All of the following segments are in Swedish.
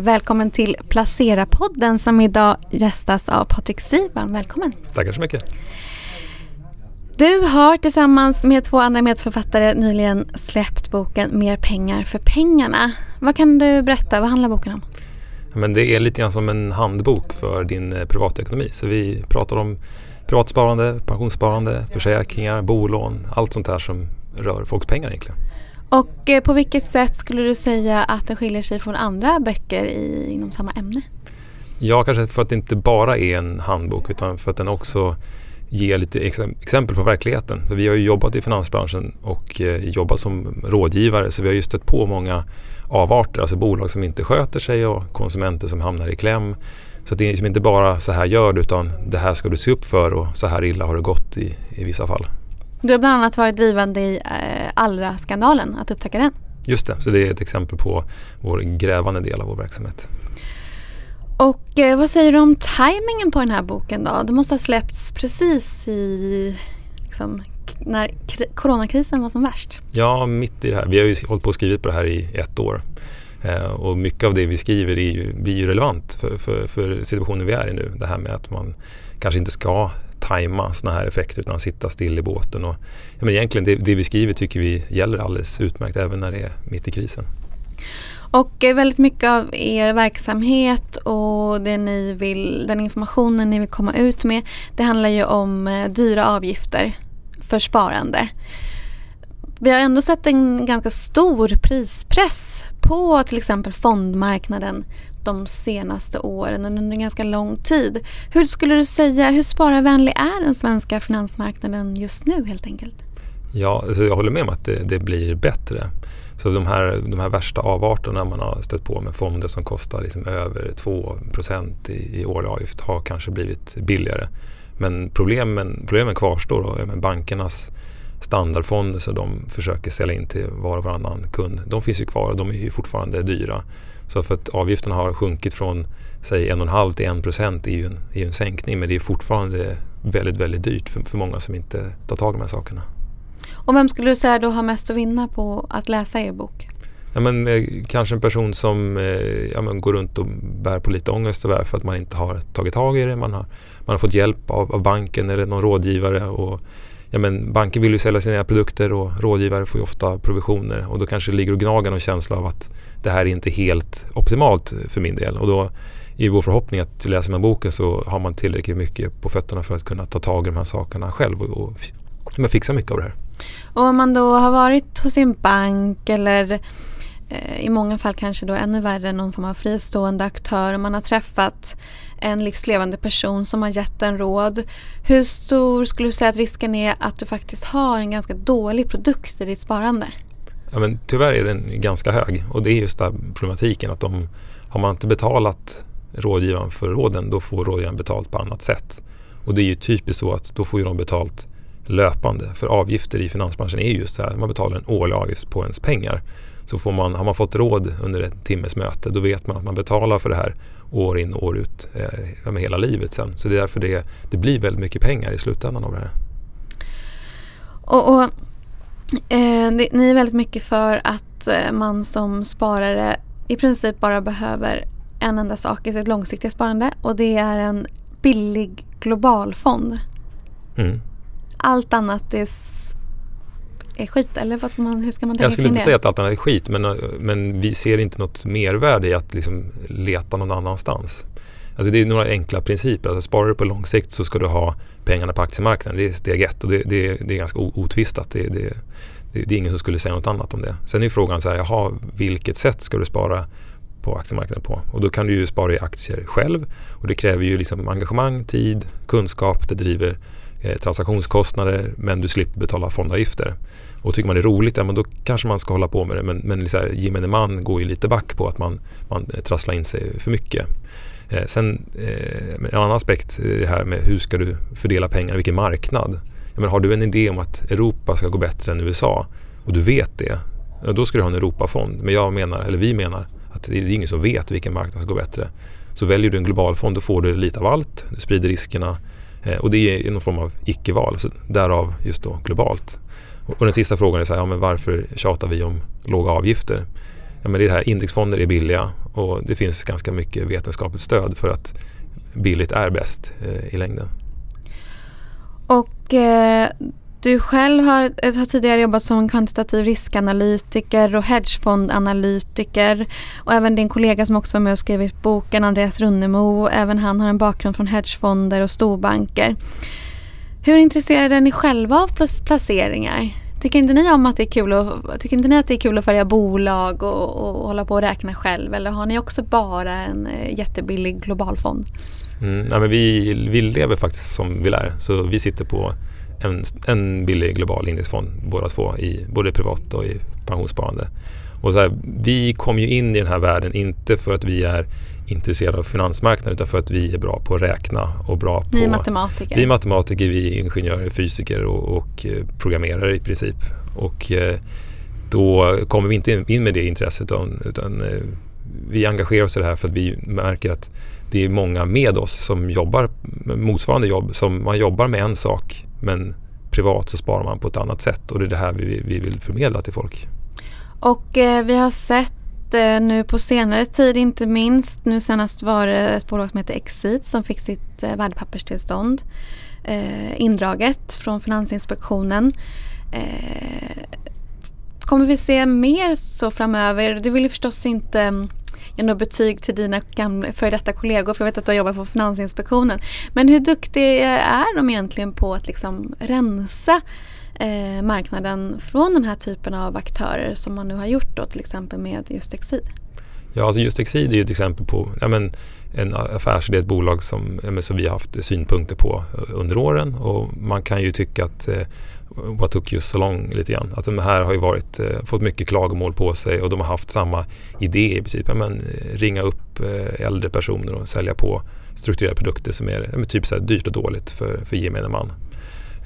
Välkommen till Placera-podden som idag gästas av Patrik Sivan. Välkommen! Tackar så mycket! Du har tillsammans med två andra medförfattare nyligen släppt boken Mer pengar för pengarna. Vad kan du berätta? Vad handlar boken om? Men det är lite grann som en handbok för din eh, privatekonomi. Så vi pratar om privatsparande, pensionssparande, försäkringar, bolån, allt sånt här som rör folks pengar egentligen. Och eh, på vilket sätt skulle du säga att den skiljer sig från andra böcker i, inom samma ämne? Ja, kanske för att det inte bara är en handbok utan för att den också ger lite exempel på verkligheten. För vi har ju jobbat i finansbranschen och eh, jobbat som rådgivare så vi har ju stött på många avarter, alltså bolag som inte sköter sig och konsumenter som hamnar i kläm. Så det är liksom inte bara så här gör du utan det här ska du se upp för och så här illa har det gått i, i vissa fall. Du har bland annat varit drivande i eh, Allra-skandalen, att upptäcka den. Just det, så det är ett exempel på vår grävande del av vår verksamhet. Och eh, vad säger du om tajmingen på den här boken då? Det måste ha släppts precis i liksom, när coronakrisen var som värst. Ja, mitt i det här. Vi har ju hållit på och skrivit på det här i ett år. Eh, och mycket av det vi skriver är ju, blir ju relevant för, för, för situationen vi är i nu. Det här med att man kanske inte ska tajma sådana här effekter utan sitta still i båten. Och, ja, men egentligen det, det vi skriver tycker vi gäller alldeles utmärkt även när det är mitt i krisen. Och eh, väldigt mycket av er verksamhet och det ni vill, den informationen ni vill komma ut med det handlar ju om eh, dyra avgifter för sparande. Vi har ändå sett en ganska stor prispress på till exempel fondmarknaden de senaste åren under en ganska lång tid. Hur skulle du säga, hur spararvänlig är den svenska finansmarknaden just nu helt enkelt? Ja, alltså jag håller med om att det, det, blir bättre. Så de här, de här värsta avarterna man har stött på med fonder som kostar liksom över 2 i, i årlig avgift har kanske blivit billigare. Men problemen, problemen kvarstår. Och, bankernas standardfonder som de försöker sälja in till var och varannan kund, de finns ju kvar och de är ju fortfarande dyra. Så för att avgifterna har sjunkit från säg 1,5 till 1 procent är ju en, är en sänkning men det är fortfarande väldigt, väldigt dyrt för, för många som inte tar tag i de här sakerna. Och vem skulle du säga då har mest att vinna på att läsa er bok? Ja, men, eh, kanske en person som eh, ja, men, går runt och bär på lite ångest och för att man inte har tagit tag i det. Man har, man har fått hjälp av, av banken eller någon rådgivare. Och, ja, men, banken vill ju sälja sina produkter och rådgivare får ju ofta provisioner. Och då kanske det ligger och gnagar någon känsla av att det här är inte helt optimalt för min del. Och då är vår förhoppning att läser man boken så har man tillräckligt mycket på fötterna för att kunna ta tag i de här sakerna själv och, och men fixa mycket av det här. Och om man då har varit hos sin bank eller eh, i många fall kanske då ännu värre någon form av fristående aktör och man har träffat en livslevande person som har gett en råd. Hur stor skulle du säga att risken är att du faktiskt har en ganska dålig produkt i ditt sparande? Ja, men tyvärr är den ganska hög och det är just den problematiken att de, har man inte betalat rådgivaren för råden då får rådgivaren betalt på annat sätt. Och det är ju typiskt så att då får ju de betalt löpande. För avgifter i finansbranschen är just så här, man betalar en årlig avgift på ens pengar. Så får man, har man fått råd under ett timmes möte då vet man att man betalar för det här år in och år ut eh, med hela livet sen. Så det är därför det, det blir väldigt mycket pengar i slutändan av det här. Och, och eh, det, Ni är väldigt mycket för att eh, man som sparare i princip bara behöver en enda sak i sitt långsiktiga sparande och det är en billig globalfond. Mm allt annat är, är skit? Eller vad ska man, hur ska man tänka Jag skulle inte det? säga att allt annat är skit men, men vi ser inte något mervärde i att liksom leta någon annanstans. Alltså det är några enkla principer. Alltså sparar du på lång sikt så ska du ha pengarna på aktiemarknaden. Det är steg ett och det, det, det är ganska otvistat. Det, det, det, är ingen som skulle säga något annat om det. Sen är frågan så här, jaha, vilket sätt ska du spara på aktiemarknaden på? Och då kan du ju spara i aktier själv och det kräver ju liksom engagemang, tid, kunskap. Det driver Eh, transaktionskostnader men du slipper betala fondavgifter. Och tycker man det är roligt, ja, men då kanske man ska hålla på med det. Men, men så här, gemene man går ju lite back på att man, man eh, trasslar in sig för mycket. Eh, sen eh, en annan aspekt är det här med hur ska du fördela pengar, vilken marknad? Ja, men har du en idé om att Europa ska gå bättre än USA och du vet det, ja, då ska du ha en Europafond. Men jag menar, eller vi menar, att det är ingen som vet vilken marknad som går bättre. Så väljer du en global fond då får du lite av allt. Du sprider riskerna Eh, och det är någon form av icke-val, så därav just då globalt. Och den sista frågan är så här, ja, men varför tjatar vi om låga avgifter? ja, men det här indexfonder är billiga och det finns ganska mycket vetenskapligt stöd för att billigt är bäst eh, i längden. Och eh, du själv har, eh, har, tidigare jobbat som kvantitativ riskanalytiker och hedgefondanalytiker. Och även din kollega som också var med och skrivit boken, Andreas Runnemo, även han har en bakgrund från hedgefonder och storbanker. Hur intresserade är ni själva av placeringar? Tycker inte ni om att det är kul att, tycker inte ni att det är kul att följa bolag och, och hålla på och räkna själv? Eller har ni också bara en eh, jättebillig globalfond? Mm, nej, men vi, vi lever faktiskt som vi lär. Så vi sitter på en, en billig global indexfond båda två, i, både privat och i pensionssparande. Och så här, vi kom ju in i den här världen inte för att vi är intresserade av finansmarknaden utan för att vi är bra på att räkna och bra på... Ni är matematiker? Vi är matematiker, vi är ingenjörer, fysiker och, och eh, programmerare i princip. Och eh, då kommer vi inte in med det intresset utan, utan eh, vi engagerar oss i det här för att vi märker att det är många med oss som jobbar motsvarande jobb. Som man jobbar med en sak men privat så sparar man på ett annat sätt och det är det här vi, vi vill förmedla till folk. Och eh, vi har sett eh, nu på senare tid inte minst, nu senast var det ett bolag som heter Exit som fick sitt eh, värdepapperstillstånd eh, indraget från Finansinspektionen. Eh, kommer vi se mer så framöver? Du vill ju förstås inte mm, ge något betyg till dina gamla, före detta kollegor för jag vet att du har jobbat på Finansinspektionen. Men hur duktiga är de egentligen på att liksom rensa eh, marknaden från den här typen av aktörer som man nu har gjort då till exempel med just Exid? Ja, alltså just Exid är ju ett exempel på ja, men, en affärsidé, ett bolag som, ja, som vi har haft synpunkter på eh, under åren och man kan ju tycka att eh, what took you so long lite grann. Att de här har ju varit, eh, fått mycket klagomål på sig och de har haft samma idé i princip. Men, eh, ringa upp eh, äldre personer och sälja på strukturerade produkter som är men, typ så här dyrt och dåligt för, för gemene man.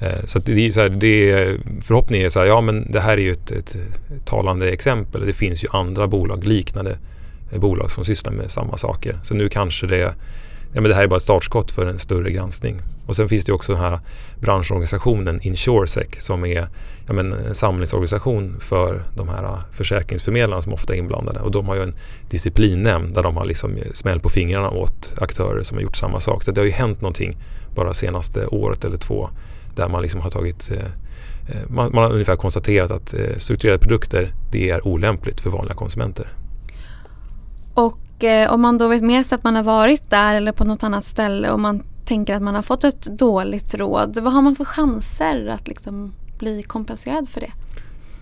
Eh, så det är så här, det, förhoppningen är så här, ja men det här är ju ett, ett, talande exempel. Det finns ju andra bolag, liknande eh, bolag som sysslar med samma saker. Så nu kanske det ja, men det här är bara ett startskott för en större granskning. Och sen finns det också den här branschorganisationen Insuresec som är ja, men, en samlingsorganisation för de här äh, försäkringsförmedlarna som ofta är inblandade. Och de har ju en disciplinnämnd där de har liksom smällt på fingrarna åt aktörer som har gjort samma sak. Så det har ju hänt någonting bara senaste året eller två där man liksom har tagit äh, äh, man, man, har ungefär konstaterat att strukturerade produkter det är olämpligt för vanliga konsumenter. Och eh, om man då vet med sig att man har varit där eller på något annat ställe och man tänker att man har fått ett dåligt råd. Vad har man för chanser att liksom bli kompenserad för det?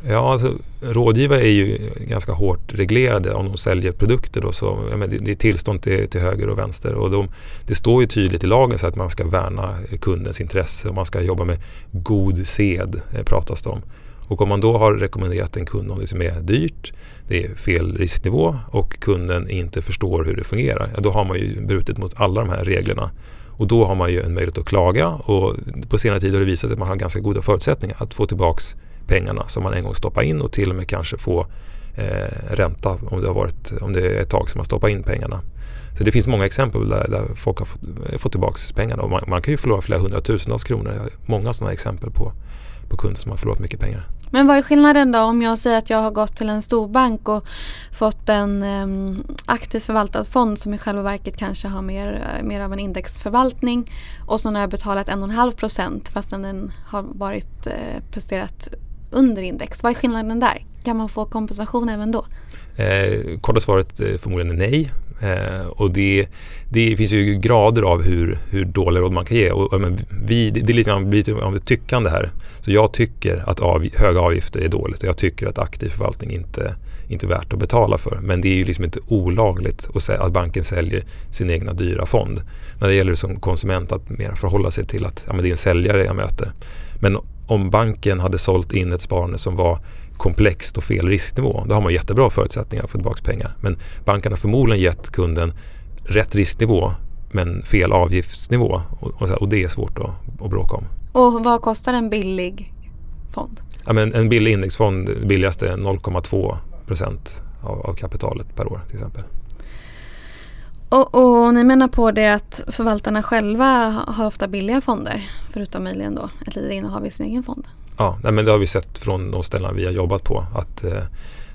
Ja, alltså, rådgivare är ju ganska hårt reglerade om de säljer produkter. Då, så, ja, men det, det är tillstånd till, till höger och vänster. Och de, det står ju tydligt i lagen så att man ska värna kundens intresse och man ska jobba med god sed, eh, pratas det om. Och om man då har rekommenderat en kund något som är dyrt, det är fel risknivå och kunden inte förstår hur det fungerar, ja, då har man ju brutit mot alla de här reglerna. Och då har man ju en möjlighet att klaga och på senare tid har det visat sig att man har ganska goda förutsättningar att få tillbaks pengarna som man en gång stoppade in och till och med kanske få eh, ränta om det, har varit, om det är ett tag som man stoppat in pengarna. Så det finns många exempel där, där folk har fått, eh, fått tillbaka pengarna och man, man, kan ju förlora flera hundratusentals kronor. Många sådana exempel på, på kunder som har förlorat mycket pengar. Men vad är skillnaden då om jag säger att jag har gått till en storbank och fått en um, aktivt förvaltad fond som i själva verket kanske har mer, mer av en indexförvaltning och så har jag betalat 1,5 procent fastän den har varit uh, presterat under index. Vad är skillnaden där? Kan man få kompensation även då? Eh, korta svaret eh, förmodligen nej. Eh, och det, det finns ju grader av hur, hur dåliga råd man kan ge. Och, men vi, det, det är lite grann lite av ett tyckande här. Så jag tycker att av, höga avgifter är dåligt och jag tycker att aktiv förvaltning inte, inte är värt att betala för. Men det är ju liksom inte olagligt att, att banken säljer sin egna dyra fond. När det gäller som konsument att mer förhålla sig till att ja, men det är en säljare jag möter. Men om banken hade sålt in ett sparande som var komplext och fel risknivå, då har man jättebra förutsättningar att få tillbaka pengar. Men banken har förmodligen gett kunden rätt risknivå men fel avgiftsnivå och, och, det är svårt att, att bråka om. Och vad kostar en billig fond? Ja, men en billig indexfond, billigaste är 0,2 procent av, av kapitalet per år till exempel. Och, och, ni menar på det att förvaltarna själva har ofta billiga fonder förutom möjligen då ett litet innehav i sin egen fond? Ja, nej, men det har vi sett från de ställen vi har jobbat på att eh,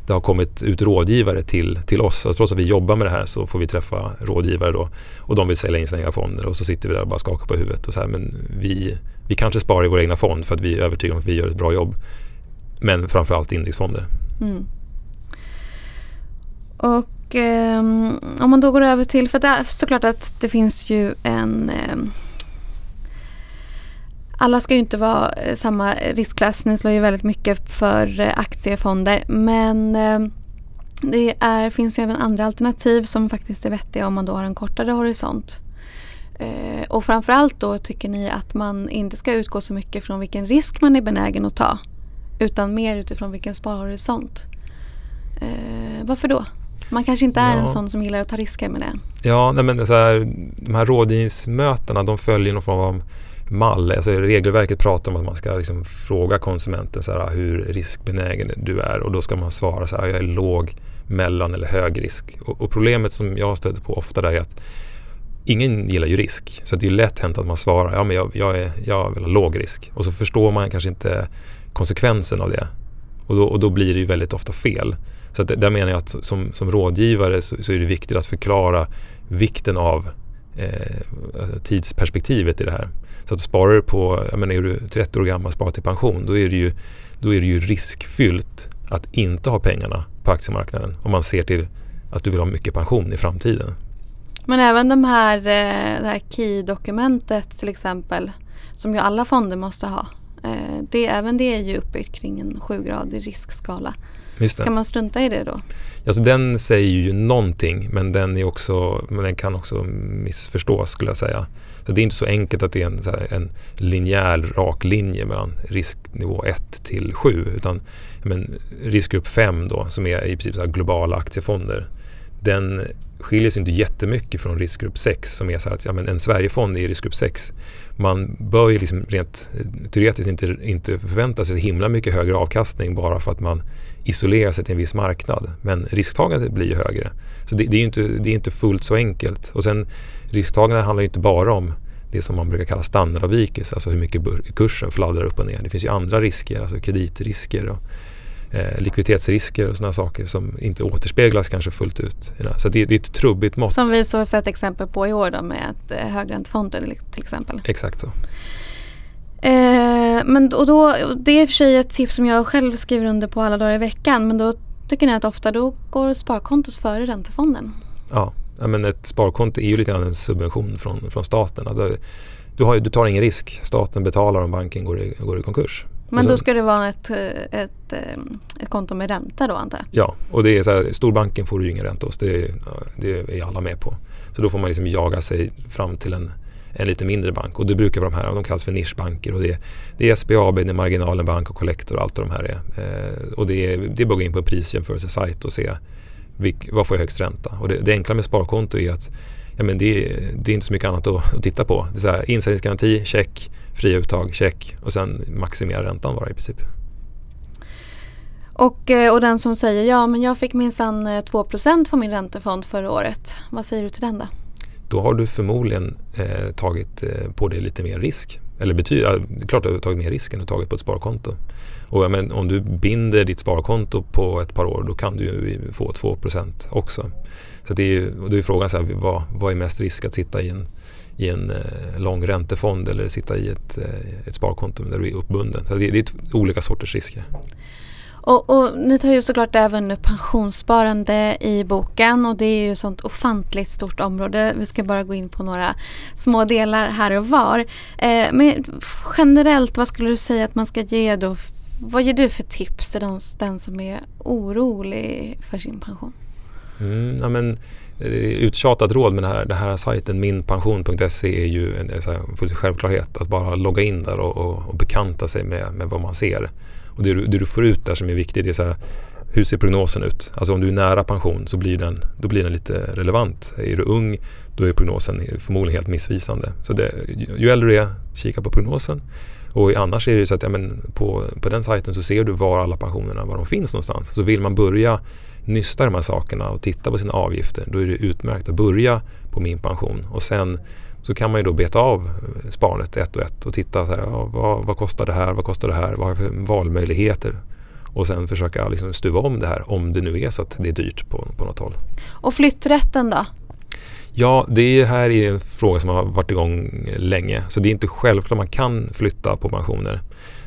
det har kommit ut rådgivare till, till oss. Så trots att vi jobbar med det här så får vi träffa rådgivare då och de vill sälja in sina egna fonder och så sitter vi där och bara skakar på huvudet och så här, men vi, vi kanske sparar i vår egna fond för att vi är övertygade om att vi gör ett bra jobb. Men framförallt indexfonder. Mm. Och eh, om man då går över till, för det är såklart att det finns ju en eh, alla ska ju inte vara eh, samma riskklass. Ni slår ju väldigt mycket för eh, aktiefonder. Men eh, det är, finns ju även andra alternativ som faktiskt är vettiga om man då har en kortare horisont. Och framförallt då tycker ni att man inte ska utgå så mycket från vilken risk man är benägen att ta. Utan mer utifrån vilken sparhorisont. Varför då? Man kanske inte är ja. en sån som gillar att ta risker med det. Ja, nej men så här, de här rådgivningsmötena de följer någon form av mall. Alltså regelverket pratar om att man ska liksom fråga konsumenten så här, hur riskbenägen du är och då ska man svara så här, jag är låg, mellan eller hög risk. Och, och problemet som jag stöter på ofta där är att ingen gillar ju risk. Så det är lätt hänt att man svarar, ja men jag, jag, är, jag vill ha låg risk. Och så förstår man kanske inte konsekvensen av det. Och då, och då blir det ju väldigt ofta fel. Så att där menar jag att som, som rådgivare så, så är det viktigt att förklara vikten av eh, tidsperspektivet i det här. Så att sparar du på, jag menar är du 30 år gammal och sparar till pension då är det ju, då är det ju riskfyllt att inte ha pengarna på aktiemarknaden om man ser till att du vill ha mycket pension i framtiden. Men även de här, eh, det här KEY-dokumentet till exempel som ju alla fonder måste ha. Eh, det, även det är ju uppbyggt kring en sjugradig riskskala. Ska man strunta i det då? Alltså den säger ju någonting men den, är också, men den kan också missförstås skulle jag säga. Så det är inte så enkelt att det är en, här, en linjär rak linje mellan risknivå 1 till 7 utan men, riskgrupp 5 då som är i princip så globala aktiefonder den skiljer sig inte jättemycket från riskgrupp 6 som är så här att ja, men en Sverigefond är i riskgrupp 6. Man bör ju liksom rent eh, teoretiskt inte, inte förvänta sig himla mycket högre avkastning bara för att man isolerar sig till en viss marknad. Men risktagandet blir ju högre. Så det, det är inte, det är inte fullt så enkelt. Och sen risktagande handlar ju inte bara om det som man brukar kalla standardavvikelse, alltså hur mycket kursen fladdrar upp och ner. Det finns ju andra risker, alltså kreditrisker och eh, likviditetsrisker och sådana saker som inte återspeglas kanske fullt ut. Så det, det, är ett trubbigt mått. Som vi så har sett exempel på i år då med att eh, högräntefonder till exempel. Exakt så. Eh, men, och då, det är i och för sig ett tips som jag själv skriver under på alla dagar i veckan men då tycker ni att ofta då går sparkontot före räntefonden? Ja, men ett sparkonto är ju lite grann en subvention från, från staten. Du, har, du tar ingen risk. Staten betalar om banken går i, går i konkurs. Men sen, då ska det vara ett, ett, ett konto med ränta då antar jag? Ja, och det är så här, storbanken får du ju ingen ränta hos. Det, det är alla med på. Så då får man liksom jaga sig fram till en, en lite mindre bank. Och det brukar vara de här, de kallas för nischbanker. Och det, det är SBAB, det är Marginalen Bank och Collector och allt de här är. Eh, och det är, det är bara att gå in på en prisjämförelsesajt och se vilk, vad får jag högst ränta. Och det, det enkla med sparkonto är att ja, men det, det är inte så mycket annat att, att titta på. Det är så här, insättningsgaranti, check, fria uttag, check och sen maximera räntan bara i princip. Och, eh, och den som säger ja men jag fick minsann 2 eh, på min räntefond förra året. Vad säger du till den då? Då har du förmodligen eh, tagit eh, på dig lite mer risk. Eller betyder, det är klart att du har tagit mer risk än du tagit på ett sparkonto. Och men, om du binder ditt sparkonto på ett par år då kan du få 2% också. Så det är, och då är frågan så här, vad, vad är mest risk att sitta i en, i en eh, lång räntefond eller sitta i ett, eh, ett sparkonto där du är uppbunden. Så det, det är olika sorters risker. Och, och, ni tar ju såklart även pensionssparande i boken och det är ju ett sånt ofantligt stort område. Vi ska bara gå in på några små delar här och var. Eh, men generellt, vad skulle du säga att man ska ge då? Vad ger du för tips till den, den som är orolig för sin pension? Mm, ja, men, eh, uttjatat råd med den här, den här sajten minpension.se är ju en, en självklarhet. Att bara logga in där och, och, och bekanta sig med, med vad man ser. Och det du, det du får ut där som är viktigt är så här, hur ser prognosen ut? Alltså om du är nära pension så blir den, då blir den lite relevant. Är du ung då är prognosen förmodligen helt missvisande. Så det, ju äldre du är, kika på prognosen. Och annars är det ju så att ja, men på, på den sajten så ser du var alla pensionerna var de finns någonstans. Så vill man börja nysta de här sakerna och titta på sina avgifter då är det utmärkt att börja på min pension och sen så kan man ju då beta av eh, sparandet ett och ett och titta så här, ja, vad, vad, kostar det här, vad kostar det här, vad har jag för valmöjligheter? och sen försöka liksom stuva om det här om det nu är så att det är dyrt på, på något håll. Och flytträtten då? Ja, det här är en fråga som har varit igång länge så det är inte självklart man kan flytta på pensioner.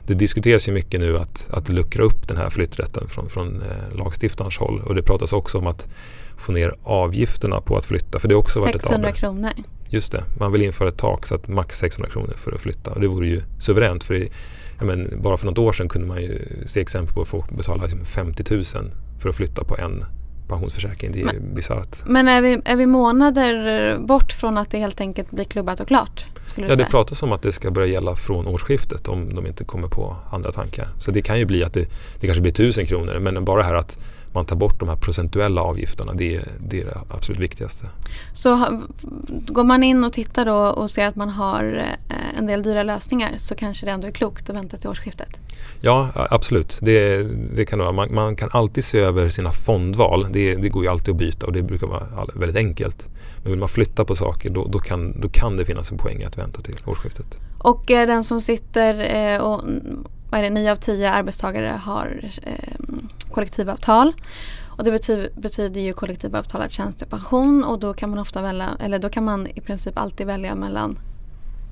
Det diskuteras ju mycket nu att, att luckra upp den här flytträtten från, från eh, lagstiftarens håll och det pratas också om att få ner avgifterna på att flytta. För det också 600 varit ett kronor. Just det, man vill införa ett tak så att max 600 kronor för att flytta. Och det vore ju suveränt för ja, men, bara för något år sedan kunde man ju se exempel på att folk betalar 50 liksom 000 för att flytta på en pensionsförsäkring. Det är bisarrt. Men är vi, är vi månader bort från att det helt enkelt blir klubbat och klart? Ja, det pratas om att det ska börja gälla från årsskiftet om de inte kommer på andra tankar. Så det kan ju bli att det, det kanske blir tusen kronor men bara här att man tar bort de här procentuella avgifterna. Det är, det är det absolut viktigaste. Så går man in och tittar då och ser att man har eh, en del dyra lösningar så kanske det ändå är klokt att vänta till årsskiftet? Ja, absolut. Det, det kan vara. Man, man, kan alltid se över sina fondval. Det, det, går ju alltid att byta och det brukar vara väldigt enkelt. Men vill man flytta på saker då, då, kan, då kan det finnas en poäng att vänta till årsskiftet. Och eh, den som sitter eh, och vad är det, nio av tio arbetstagare har eh, kollektivavtal. Och det betyder, betyder ju kollektivavtalad tjänstepension och då kan man ofta välja, eller då kan man i princip alltid välja mellan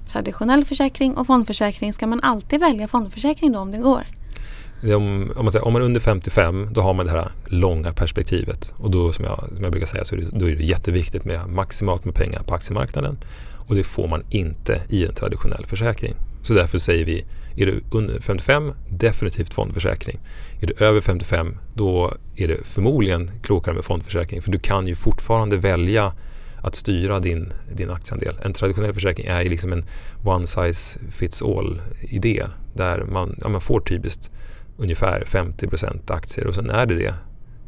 traditionell försäkring och fondförsäkring. Ska man alltid välja fondförsäkring då om det går? Om, om, man säger, om man är under 55 då har man det här långa perspektivet och då som jag, som jag brukar säga så är det, då är det jätteviktigt med maximalt med pengar på aktiemarknaden och det får man inte i en traditionell försäkring. Så därför säger vi, är du under 55, definitivt fondförsäkring. Är du över 55, då är det förmodligen klokare med fondförsäkring. För du kan ju fortfarande välja att styra din, din aktieandel. En traditionell försäkring är ju liksom en one size fits all idé. Där man, ja, man får typiskt ungefär 50% aktier och sen är det det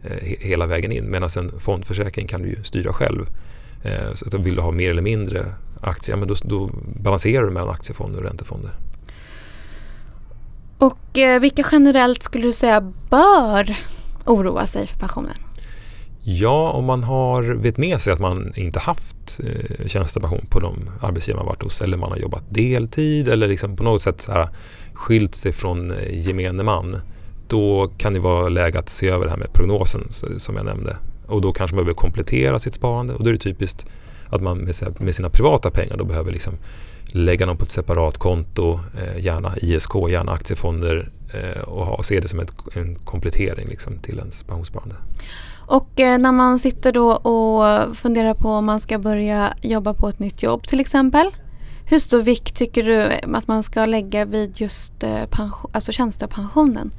eh, hela vägen in. Medan en fondförsäkring kan du ju styra själv. Eh, så att vill du ha mer eller mindre aktier, men då, då balanserar du mellan aktiefonder och räntefonder. Och eh, vilka generellt skulle du säga bör oroa sig för pensionen? Ja, om man har vet med sig att man inte haft eh, tjänstepension på de arbetsgivare man varit hos eller man har jobbat deltid eller liksom på något sätt så här, skilt sig från gemene man. Då kan det vara läge att se över det här med prognosen som jag nämnde. Och då kanske man behöver komplettera sitt sparande och då är det typiskt att man med sina privata pengar då behöver liksom lägga dem på ett separat konto, eh, gärna ISK, gärna aktiefonder eh, och ha, se det som ett, en komplettering liksom till ens pensionssparande. Och eh, när man sitter då och funderar på om man ska börja jobba på ett nytt jobb till exempel. Hur stor vikt tycker du att man ska lägga vid just eh, pension, alltså tjänstepensionen?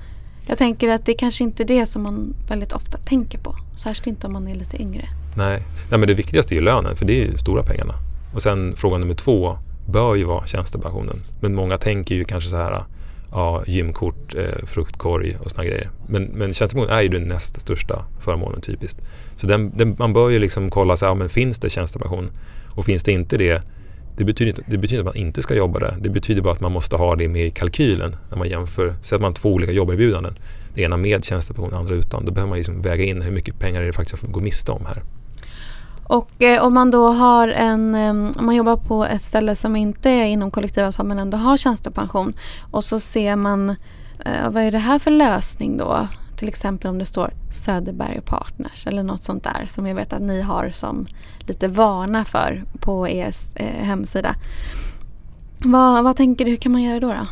Jag tänker att det kanske inte är det som man väldigt ofta tänker på. Särskilt inte om man är lite yngre. Nej, Nej men det viktigaste är ju lönen för det är ju stora pengarna. Och sen fråga nummer två bör ju vara tjänstepensionen. Men många tänker ju kanske så här ja, gymkort, eh, fruktkorg och såna grejer. Men, men tjänstepension är ju den näst största förmånen typiskt. Så den, den, man bör ju liksom kolla, så här, ja, men finns det tjänstepension? Och finns det inte det, det betyder, inte, det betyder att man inte ska jobba där. Det betyder bara att man måste ha det med i kalkylen när man jämför. Säg att man har två olika jobberbjudanden. Det ena med tjänstepension, det andra utan. Då behöver man liksom väga in hur mycket pengar det faktiskt går miste om här. Och eh, om man då har en, eh, om man jobbar på ett ställe som inte är inom kollektivavtal men ändå har tjänstepension och så ser man, eh, vad är det här för lösning då? Till exempel om det står Söderberg Partners eller något sånt där som jag vet att ni har som lite vana för på er eh, hemsida. Vad, vad tänker du, hur kan man göra då? då?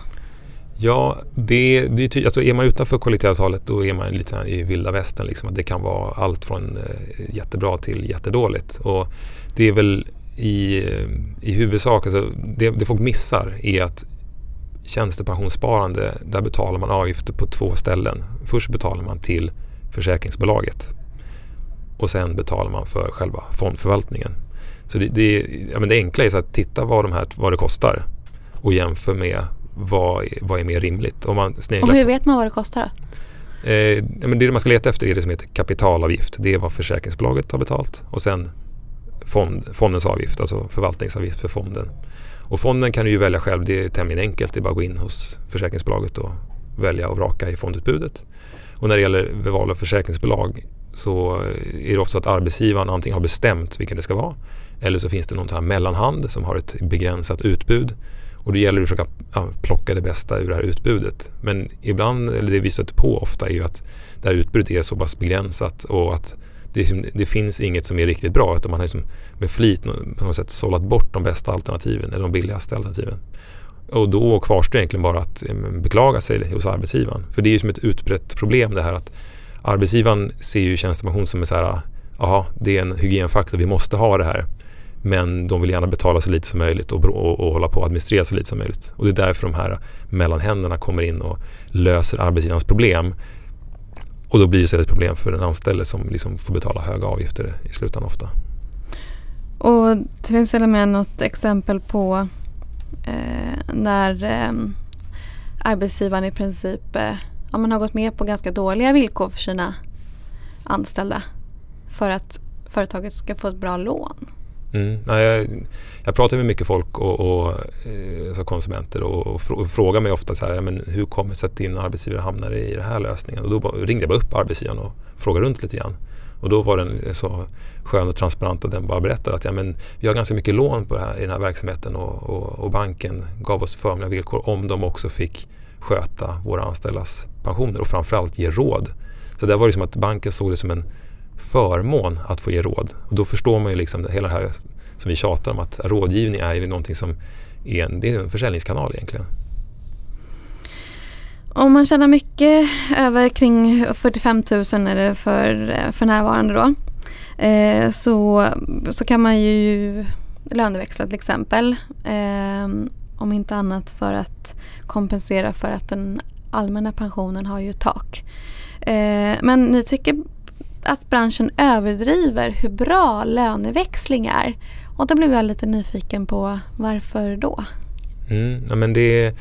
Ja, det, det är, alltså är man utanför kollektivavtalet då är man lite i vilda västern. Liksom, det kan vara allt från eh, jättebra till jättedåligt. Och det är väl i, eh, i huvudsak, alltså det, det folk missar är att tjänstepensionssparande, där betalar man avgifter på två ställen. Först betalar man till försäkringsbolaget och sen betalar man för själva fondförvaltningen. Så det, det, ja, men det enkla är att titta vad, de här, vad det kostar och jämför med vad, vad är mer rimligt. Om man och hur vet man vad det kostar? Eh, ja, men det man ska leta efter är det som heter kapitalavgift. Det är vad försäkringsbolaget har betalt. Och sen fond, fondens avgift, alltså förvaltningsavgift för fonden. Och fonden kan du ju välja själv. Det är tämligen enkelt. Det är bara att gå in hos försäkringsbolaget och välja och vraka i fondutbudet. Och när det gäller val av försäkringsbolag så är det ofta så att arbetsgivaren antingen har bestämt vilken det ska vara eller så finns det någon här mellanhand som har ett begränsat utbud Och det gäller att försöka plocka det bästa ur det här utbudet. Men ibland, eller det vi stöter på ofta är ju att det här utbudet är så pass begränsat och att det, liksom, det, finns inget som är riktigt bra utan man har liksom med flit på något sätt sållat bort de bästa alternativen eller de billigaste alternativen. Och då kvarstår egentligen bara att eh, beklaga sig hos arbetsgivaren. För det är ju som ett utbrett problem det här att arbetsgivaren ser ju tjänstepension som en så här, jaha, det är en hygienfaktor, vi måste ha det här. Men de vill gärna betala så lite som möjligt och, och, och hålla på att administrera så lite som möjligt. Och det är därför de här mellanhänderna kommer in och löser arbetsgivarens problem. Och då blir det istället ett problem för den anställde som liksom får betala höga avgifter i slutändan ofta. Och det finns till och med något exempel på eh, när eh, arbetsgivaren i princip eh, ja, man har gått med på ganska dåliga villkor för sina anställda för att företaget ska få ett bra lån. Mm. Nej, jag, jag, pratar med mycket folk och, och eh, alltså konsumenter och, och, frågar mig ofta så här, men hur kommer det sig att din arbetsgivare hamnar i den här lösningen? Och då ringde jag bara upp arbetsgivaren och frågade runt lite grann. Och då var den eh, så skön och transparent att den bara berättade att ja, men vi har ganska mycket lån på här, i den här verksamheten och, och, och banken gav oss förmånliga villkor om de också fick sköta våra anställdas pensioner och framförallt ge råd. Så där var det som att banken såg det som en förmån att få ge råd. Och då förstår man ju liksom hela det här som vi tjatar om att rådgivning är ju någonting som är en, det är en försäljningskanal egentligen. Om man tjänar mycket, över kring 45 000 är det för, för närvarande då, eh, så, så kan man ju löneväxla till exempel. Eh, om inte annat för att kompensera för att den allmänna pensionen har ju tak. Eh, men ni tycker att branschen överdriver hur bra löneväxling är. Och då blev jag lite nyfiken på varför då? Mm, ja, men det,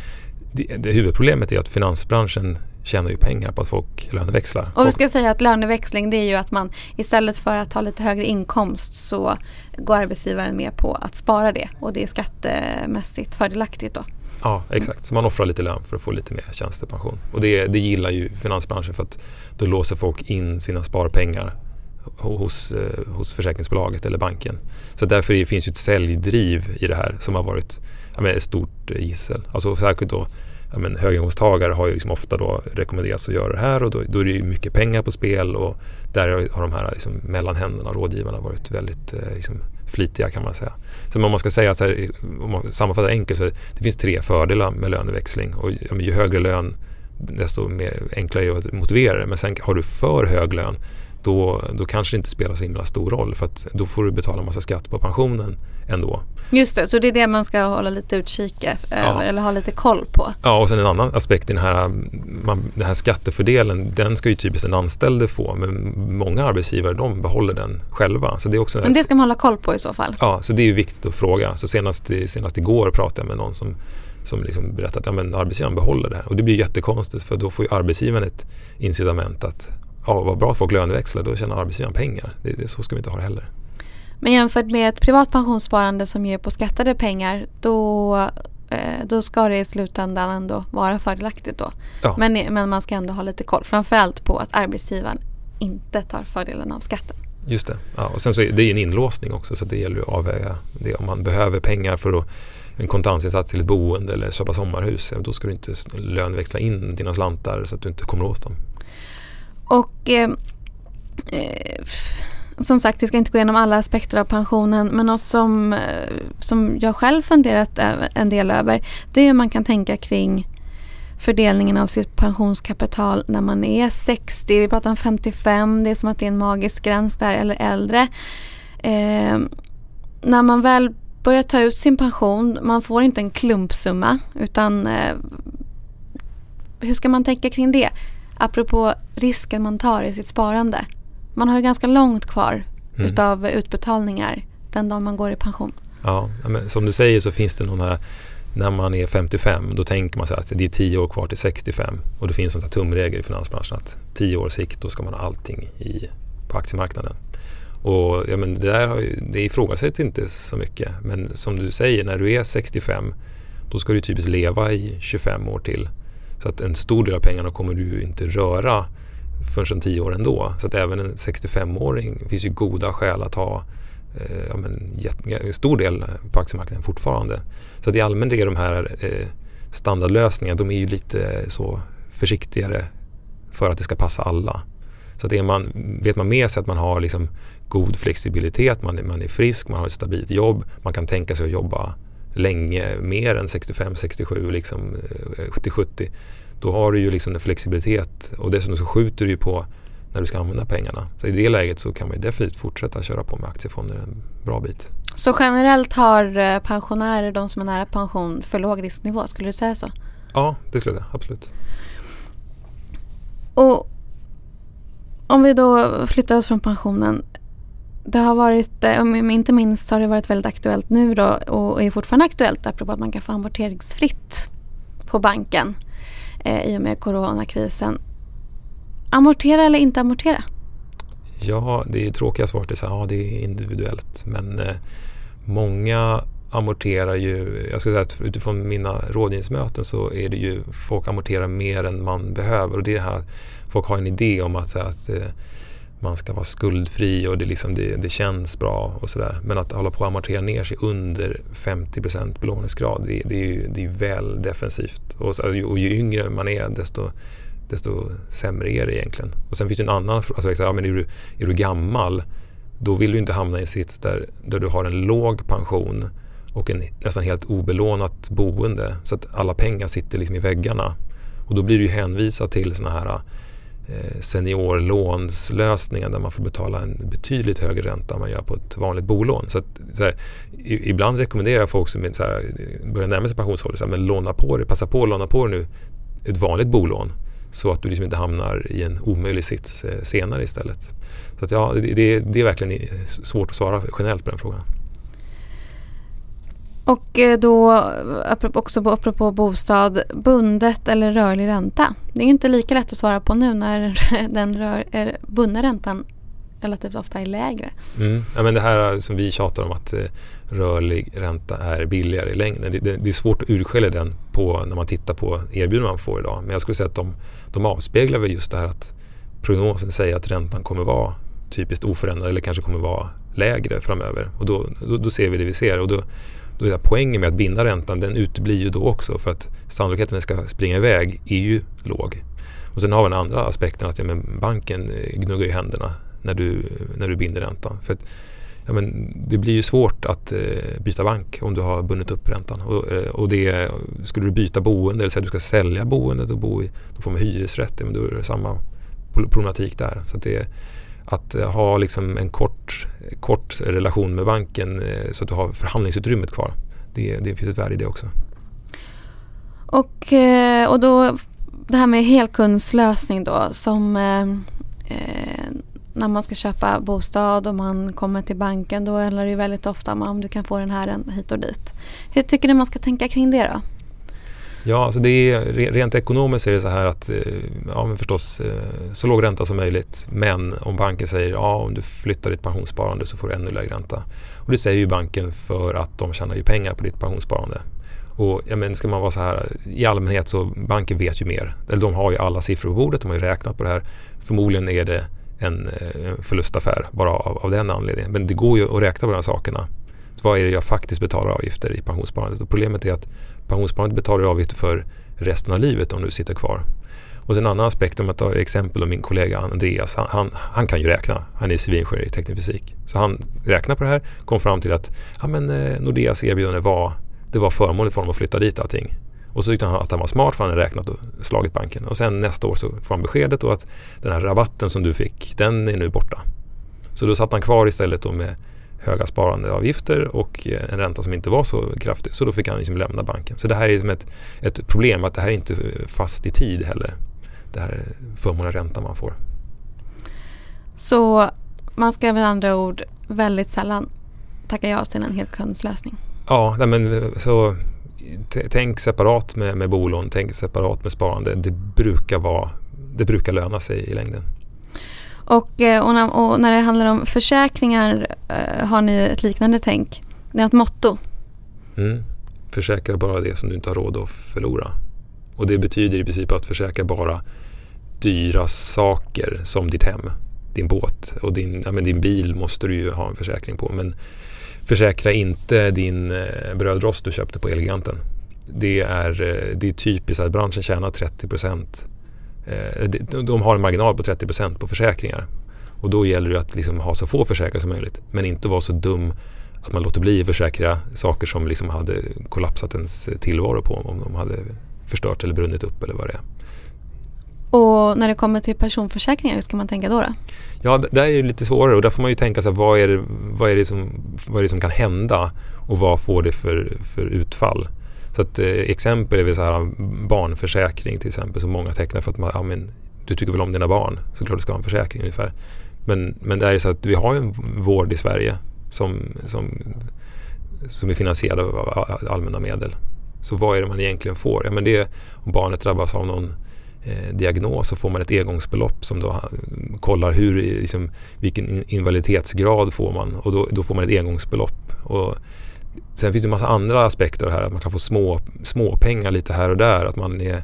det, det, huvudproblemet är att finansbranschen tjänar ju pengar på att folk löneväxlar. Och vi ska säga att löneväxling det är ju att man istället för att ha lite högre inkomst så går arbetsgivaren med på att spara det och det är skattemässigt fördelaktigt då. Ja, exakt. Så man offrar lite lön för att få lite mer tjänstepension. Och det, det gillar ju finansbranschen för att då låser folk in sina sparpengar hos, eh, hos försäkringsbolaget eller banken. Så därför finns ju ett säljdriv i det här som har varit ja, ett stort eh, gissel. Alltså särskilt då ja, men, höginkomsttagare har ju liksom ofta då rekommenderats att göra det här och då, då är det ju mycket pengar på spel och där har de här liksom, mellanhänderna, rådgivarna varit väldigt eh, liksom, flitiga kan man säga. Så om man ska säga så här, om man sammanfattar enkelt så det finns tre fördelar med löneväxling och ju högre lön desto mer enklare är det att motivera det. Men sen har du för hög lön då, då kanske det inte spelar så himla stor roll för att då får du betala massa skatt på pensionen ändå. Just det, så det är det man ska hålla lite utkik över eller ha lite koll på. Ja, och sen en annan aspekt i den här, man, den här skattefördelen, den ska ju typiskt en anställd få men många arbetsgivare de behåller den själva. Så det är också men det ska man hålla koll på i så fall? Ja, så det är ju viktigt att fråga. Så senast, senast igår pratade jag med någon som som liksom berättar att ja, men arbetsgivaren behåller det här. Och det blir jättekonstigt för då får ju arbetsgivaren ett incitament att ja, vad bra att folk löneväxlar, då tjänar arbetsgivaren pengar. Det, det, så ska vi inte ha det heller. Men jämfört med ett privat pensionssparande som ger på skattade pengar då, eh, då ska det i slutändan ändå vara fördelaktigt då. Ja. Men, men man ska ändå ha lite koll, framförallt på att arbetsgivaren inte tar fördelen av skatten. Just det. Ja, och sen så är det en inlåsning också så det gäller att avväga det. Om man behöver pengar för att en kontantinsats till ett boende eller köpa sommarhus, då ska du inte löneväxla in dina slantar så att du inte kommer åt dem. Och eh, eh, som sagt, vi ska inte gå igenom alla aspekter av pensionen men något som, eh, som jag själv funderat en del över det är hur man kan tänka kring fördelningen av sitt pensionskapital när man är 60, vi pratar om 55, det är som att det är en magisk gräns där, eller äldre. Eh, när man väl börjar ta ut sin pension, man får inte en klumpsumma utan eh, hur ska man tänka kring det? Apropå risken man tar i sitt sparande. Man har ju ganska långt kvar mm. utav utbetalningar den dagen man går i pension. Ja, men som du säger så finns det någon här när man är 55 då tänker man sig att det är 10 år kvar till 65 och det finns en tumregel i finansbranschen att 10 års sikt då ska man ha allting i, på aktiemarknaden. Och ja, men det, där har ju, det ifrågasätts inte så mycket men som du säger när du är 65 då ska du typiskt leva i 25 år till så att en stor del av pengarna kommer du inte röra förrän om tio år ändå. Så att även en 65-åring finns ju goda skäl att ha eh, ja, men, en stor del på aktiemarknaden fortfarande. Så att i allmänhet är de här eh, standardlösningarna, de är ju lite så försiktigare för att det ska passa alla. Så att är man, vet man med sig att man har liksom god flexibilitet, man, man är frisk, man har ett stabilt jobb, man kan tänka sig att jobba länge, mer än 65, 67, liksom, 70-70. Eh, Då har du ju liksom en flexibilitet och dessutom så skjuter du ju på när du ska använda pengarna. Så i det läget så kan man definitivt fortsätta köra på med aktiefonder en bra bit. Så generellt har eh, pensionärer, de som är nära pension, för låg risknivå? Skulle du säga så? Ja, det skulle jag säga. Absolut. Och om vi då flyttar oss från pensionen. Det har varit, eh, om inte minst har det varit väldigt aktuellt nu då och är fortfarande aktuellt apropå att man kan få amorteringsfritt på banken eh, i och med coronakrisen. Amortera eller inte amortera? Ja, det är tråkiga svaret är så ja det är individuellt men eh, många amorterar ju, jag skulle säga att utifrån mina rådgivningsmöten så är det ju folk amorterar mer än man behöver och det är det här folk har en idé om att, att eh, man ska vara skuldfri och det, liksom, det, det känns bra och sådär. Men att hålla på att amortera ner sig under 50 belåningsgrad det, det, är ju det är väl defensivt. Och, så, och ju yngre man är desto, desto sämre är det egentligen. Och sen finns det en annan fråga, alltså, ja, men är, du, är du gammal då vill du inte hamna i en sits där, där du har en låg pension och en nästan helt obelånat boende så att alla pengar sitter liksom i väggarna. Och då blir du hänvisad till sådana här Eh, seniorlånslösningar där man får betala en betydligt högre ränta än man gör på ett vanligt bolån. Så, att, så här, ibland rekommenderar jag folk som så här, börjar närma sig pensionsålder, så men låna på det, passa på att låna på det nu ett vanligt bolån så att du liksom inte hamnar i en omöjlig sits eh, senare istället. Så att, ja, det, det är verkligen svårt att svara generellt på den frågan. Och eh, då också på, apropå bostad, bundet eller rörlig ränta. Det är inte lika lätt att svara på nu när den rör, är, bundna räntan relativt ofta är lägre. Mm. Ja, men det här eh, som vi tjatar om att eh, rörlig ränta är billigare i längden. Det, det, det, är svårt att urskilja den på, när man tittar på erbjudanden man får idag. Men jag skulle säga att de, de avspeglar väl just det här att prognosen säger att räntan kommer vara typiskt oförändrad eller kanske kommer vara lägre framöver. Och då, då, då ser vi det vi ser. Och då, då är poängen med att binda räntan den uteblir ju då också för att sannolikheten att den ska springa iväg är ju låg. Och sen har vi den andra aspekten att ja, men banken eh, gnuggar ju händerna när du, när du binder räntan. För att, ja, men det blir ju svårt att eh, byta bank om du har bundit upp räntan. Och, eh, och det, skulle du byta boende, eller säga att du ska sälja boendet och bo i någon form av hyresrätt, men då är det samma problematik där. Så det, att eh, ha liksom en kort, kort relation med banken eh, så att du har förhandlingsutrymmet kvar. Det, det finns ett värde i det också. Och, eh, och då det här med helkundslösning då som eh, när man ska köpa bostad och man kommer till banken då handlar det ju väldigt ofta om du kan få den här hit och dit. Hur tycker du man ska tänka kring det då? Ja, alltså det är, rent ekonomiskt är det så här att eh, ja, men förstås eh, så låg ränta som möjligt. Men om banken säger ja, om du flyttar ditt pensionssparande så får du ännu lägre ränta. Och det säger ju banken för att de tjänar ju pengar på ditt pensionssparande. Och ja, men ska man vara så här, i allmänhet så banken vet ju mer. Eller de har ju alla siffror på bordet, de har ju räknat på det här. Förmodligen är det en, eh, en förlustaffär bara av, av den anledningen. Men det går ju att räkna på de här sakerna. Så vad är det jag faktiskt betalar avgifter i pensionssparandet? Och problemet är att pensionssparandet betalar avgifter för resten av livet om du sitter kvar. Och sen en annan aspekt om jag tar exempel av min kollega Andreas. Han, han, han kan ju räkna. Han är civilingenjör i teknisk fysik. Så han räknar på det här kom fram till att ja, men, eh, Nordeas erbjudande var, det var förmånligt för honom att flytta dit allting. Och så tyckte han att han var smart för han hade räknat och slagit banken. Och sen nästa år så får han beskedet då att den här rabatten som du fick, den är nu borta. Så då satt han kvar istället då med höga sparandeavgifter och eh, en ränta som inte var så kraftig. Så då fick han liksom lämna banken. Så det här är liksom ett, ett problem att det här är inte fast i tid heller. Det här förmånliga räntan man får. Så man ska med andra ord väldigt sällan tacka ja till en helkundslösning? Ja, men så tänk separat med, med bolån, tänk separat med sparande. Det brukar, vara, det brukar löna sig i längden. Och, eh, och, när, och när det handlar om försäkringar eh, har ni ett liknande tänk? Ni har ett motto? Mm. Försäkra bara det som du inte har råd att förlora. Och det betyder i princip att försäkra bara dyra saker som ditt hem. din båt och din, ja, men din bil måste du ju ha en försäkring på. Men försäkra inte din eh, brödrost du köpte på Eleganten. Det är, det är typiskt att branschen tjänar 30 procent. Eh, de har en marginal på 30 procent på försäkringar. Och då gäller det att liksom ha så få försäkrade som möjligt. Men inte vara så dum att man låter bli att försäkra saker som liksom hade kollapsat ens tillvaro på om de hade förstört eller brunnit upp eller vad det är. Och när det kommer till personförsäkringar, hur ska man tänka då? då? Ja, där är det lite svårare och där får man ju tänka sig vad är det, vad är det, som, vad är det som kan hända och vad får det för, för utfall? Så att, eh, exempel är väl så här barnförsäkring till exempel som många tecknar för att man, ja, men, du tycker väl om dina barn så klart du ska ha en försäkring ungefär. Men, men det är så att vi har en vård i Sverige som, som, som är finansierad av allmänna medel. Så vad är det man egentligen får? Ja, men det är om barnet drabbas av någon eh, diagnos så får man ett engångsbelopp som då eh, kollar hur, liksom, vilken invaliditetsgrad får man och då, då får man ett engångsbelopp. Och sen finns det en massa andra aspekter av det här. Att man kan få små, små pengar lite här och där. Att man, är,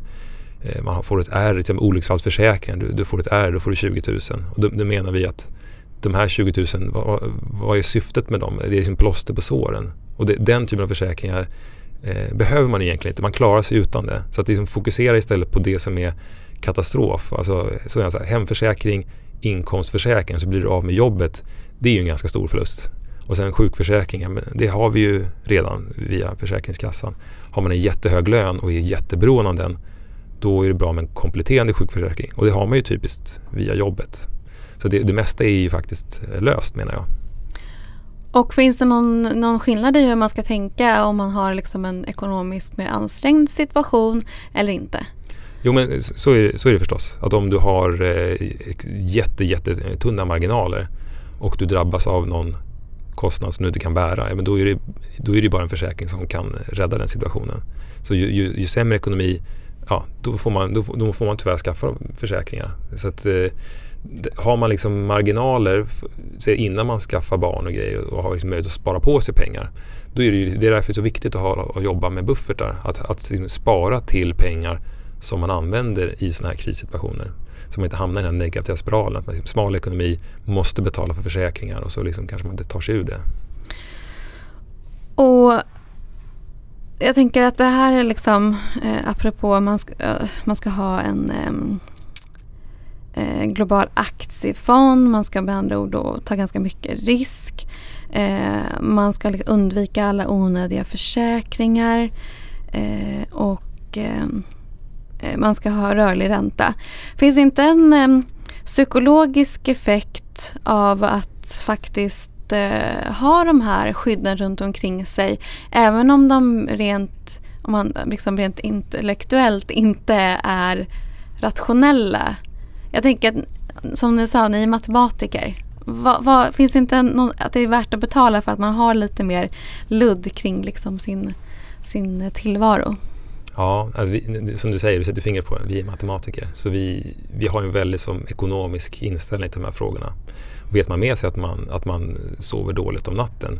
eh, man får ett R, till exempel olycksfallsförsäkringen. Du, du får ett R, då får du 20 000. Och då, då menar vi att de här 20 000, vad, vad är syftet med dem? Det är liksom plåster på såren. Och det, den typen av försäkringar eh, behöver man egentligen inte. Man klarar sig utan det. Så att liksom fokusera istället på det som är katastrof. Alltså så är det så här, hemförsäkring, inkomstförsäkring så blir du av med jobbet. Det är ju en ganska stor förlust. Och sen sjukförsäkringen, det har vi ju redan via Försäkringskassan. Har man en jättehög lön och är jätteberoende av den, då är det bra med en kompletterande sjukförsäkring. Och det har man ju typiskt via jobbet. Så det, det mesta är ju faktiskt löst menar jag. Och finns det någon, någon skillnad i hur man ska tänka om man har liksom en ekonomiskt mer ansträngd situation eller inte? Jo men så är, så är det förstås. Att om du har eh, jätte, jätte tunna marginaler och du drabbas av någon kostnad som du inte kan bära, ja, men då, är det, då är det bara en försäkring som kan rädda den situationen. Så ju, ju, ju sämre ekonomi, ja, då, får man, då, då, får man tyvärr skaffa försäkringar. Så att, eh, har man liksom marginaler innan man skaffar barn och grejer och har liksom möjlighet att spara på sig pengar. Då är det, ju, det är därför det är så viktigt att, ha, att jobba med buffertar. Att, att liksom spara till pengar som man använder i sådana här krissituationer. Så man inte hamnar i den här negativa spiralen. Att man liksom, smal ekonomi måste betala för försäkringar och så liksom kanske man inte tar sig ur det. Och jag tänker att det här är liksom eh, apropå man ska, eh, man ska ha en eh, global aktiefond. Man ska med andra ord då ta ganska mycket risk. Eh, man ska liksom undvika alla onödiga försäkringar. Eh, och eh, Eh, man ska ha rörlig ränta. Finns inte en eh, psykologisk effekt av att faktiskt eh, ha de här skydden runt omkring sig även om de rent, om man liksom rent intellektuellt inte är rationella jag tänker att, som ni sa, ni är matematiker. Va, va, finns det inte någon, att det är värt att betala för att man har lite mer ludd kring liksom sin, sin tillvaro? Ja, alltså vi, som du säger, du sätter fingret på det. Vi är matematiker. Så vi, vi har en väldigt som ekonomisk inställning till de här frågorna. vet man med sig att man, att man sover dåligt om natten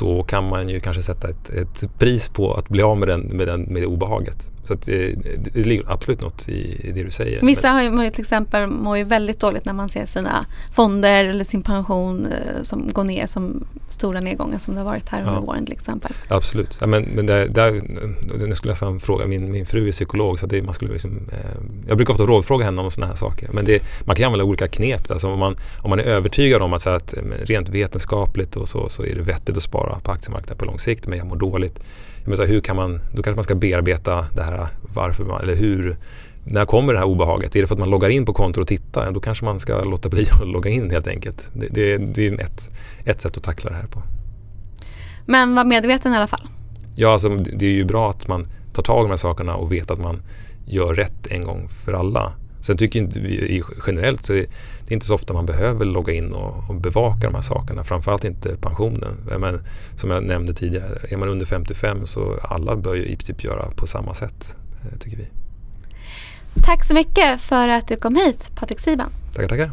då kan man ju kanske sätta ett, ett pris på att bli av med, den, med, den, med det obehaget. Så att det, det ligger absolut något i, det du säger. Vissa har ju, till exempel mår ju väldigt dåligt när man ser sina fonder eller sin pension eh, som går ner som stora nedgångar som det har varit här under ja. våren till exempel. Absolut. Ja, men, men där, där, nu skulle jag nästan fråga, min, min fru är psykolog så det, man skulle liksom, eh, jag brukar ofta rådfråga henne om sådana här saker. Men det, man kan använda olika knep. Alltså om, man, om man är övertygad om att, så att rent vetenskapligt och så, så är det vettigt att spara på aktiemarknaden på lång sikt men jag mår dåligt men så här, hur kan man, då kanske man ska bearbeta det här varför man, eller hur, när kommer det här obehaget? Är det för att man loggar in på kontot och tittar? Då kanske man ska låta bli att logga in helt enkelt. Det, det, det är ett, ett sätt att tackla det här på. Men var medveten i alla fall? Ja, alltså, det är ju bra att man tar tag i de här sakerna och vet att man gör rätt en gång för alla. Sen tycker inte vi generellt så är det inte så ofta man behöver logga in och, och bevaka de här sakerna. Framförallt inte pensionen. Men, som jag nämnde tidigare, är man under 55 så alla bör ju i princip göra på samma sätt, eh, tycker vi. Tack så mycket för att du kom hit, Patrik Siban. Tackar, tackar.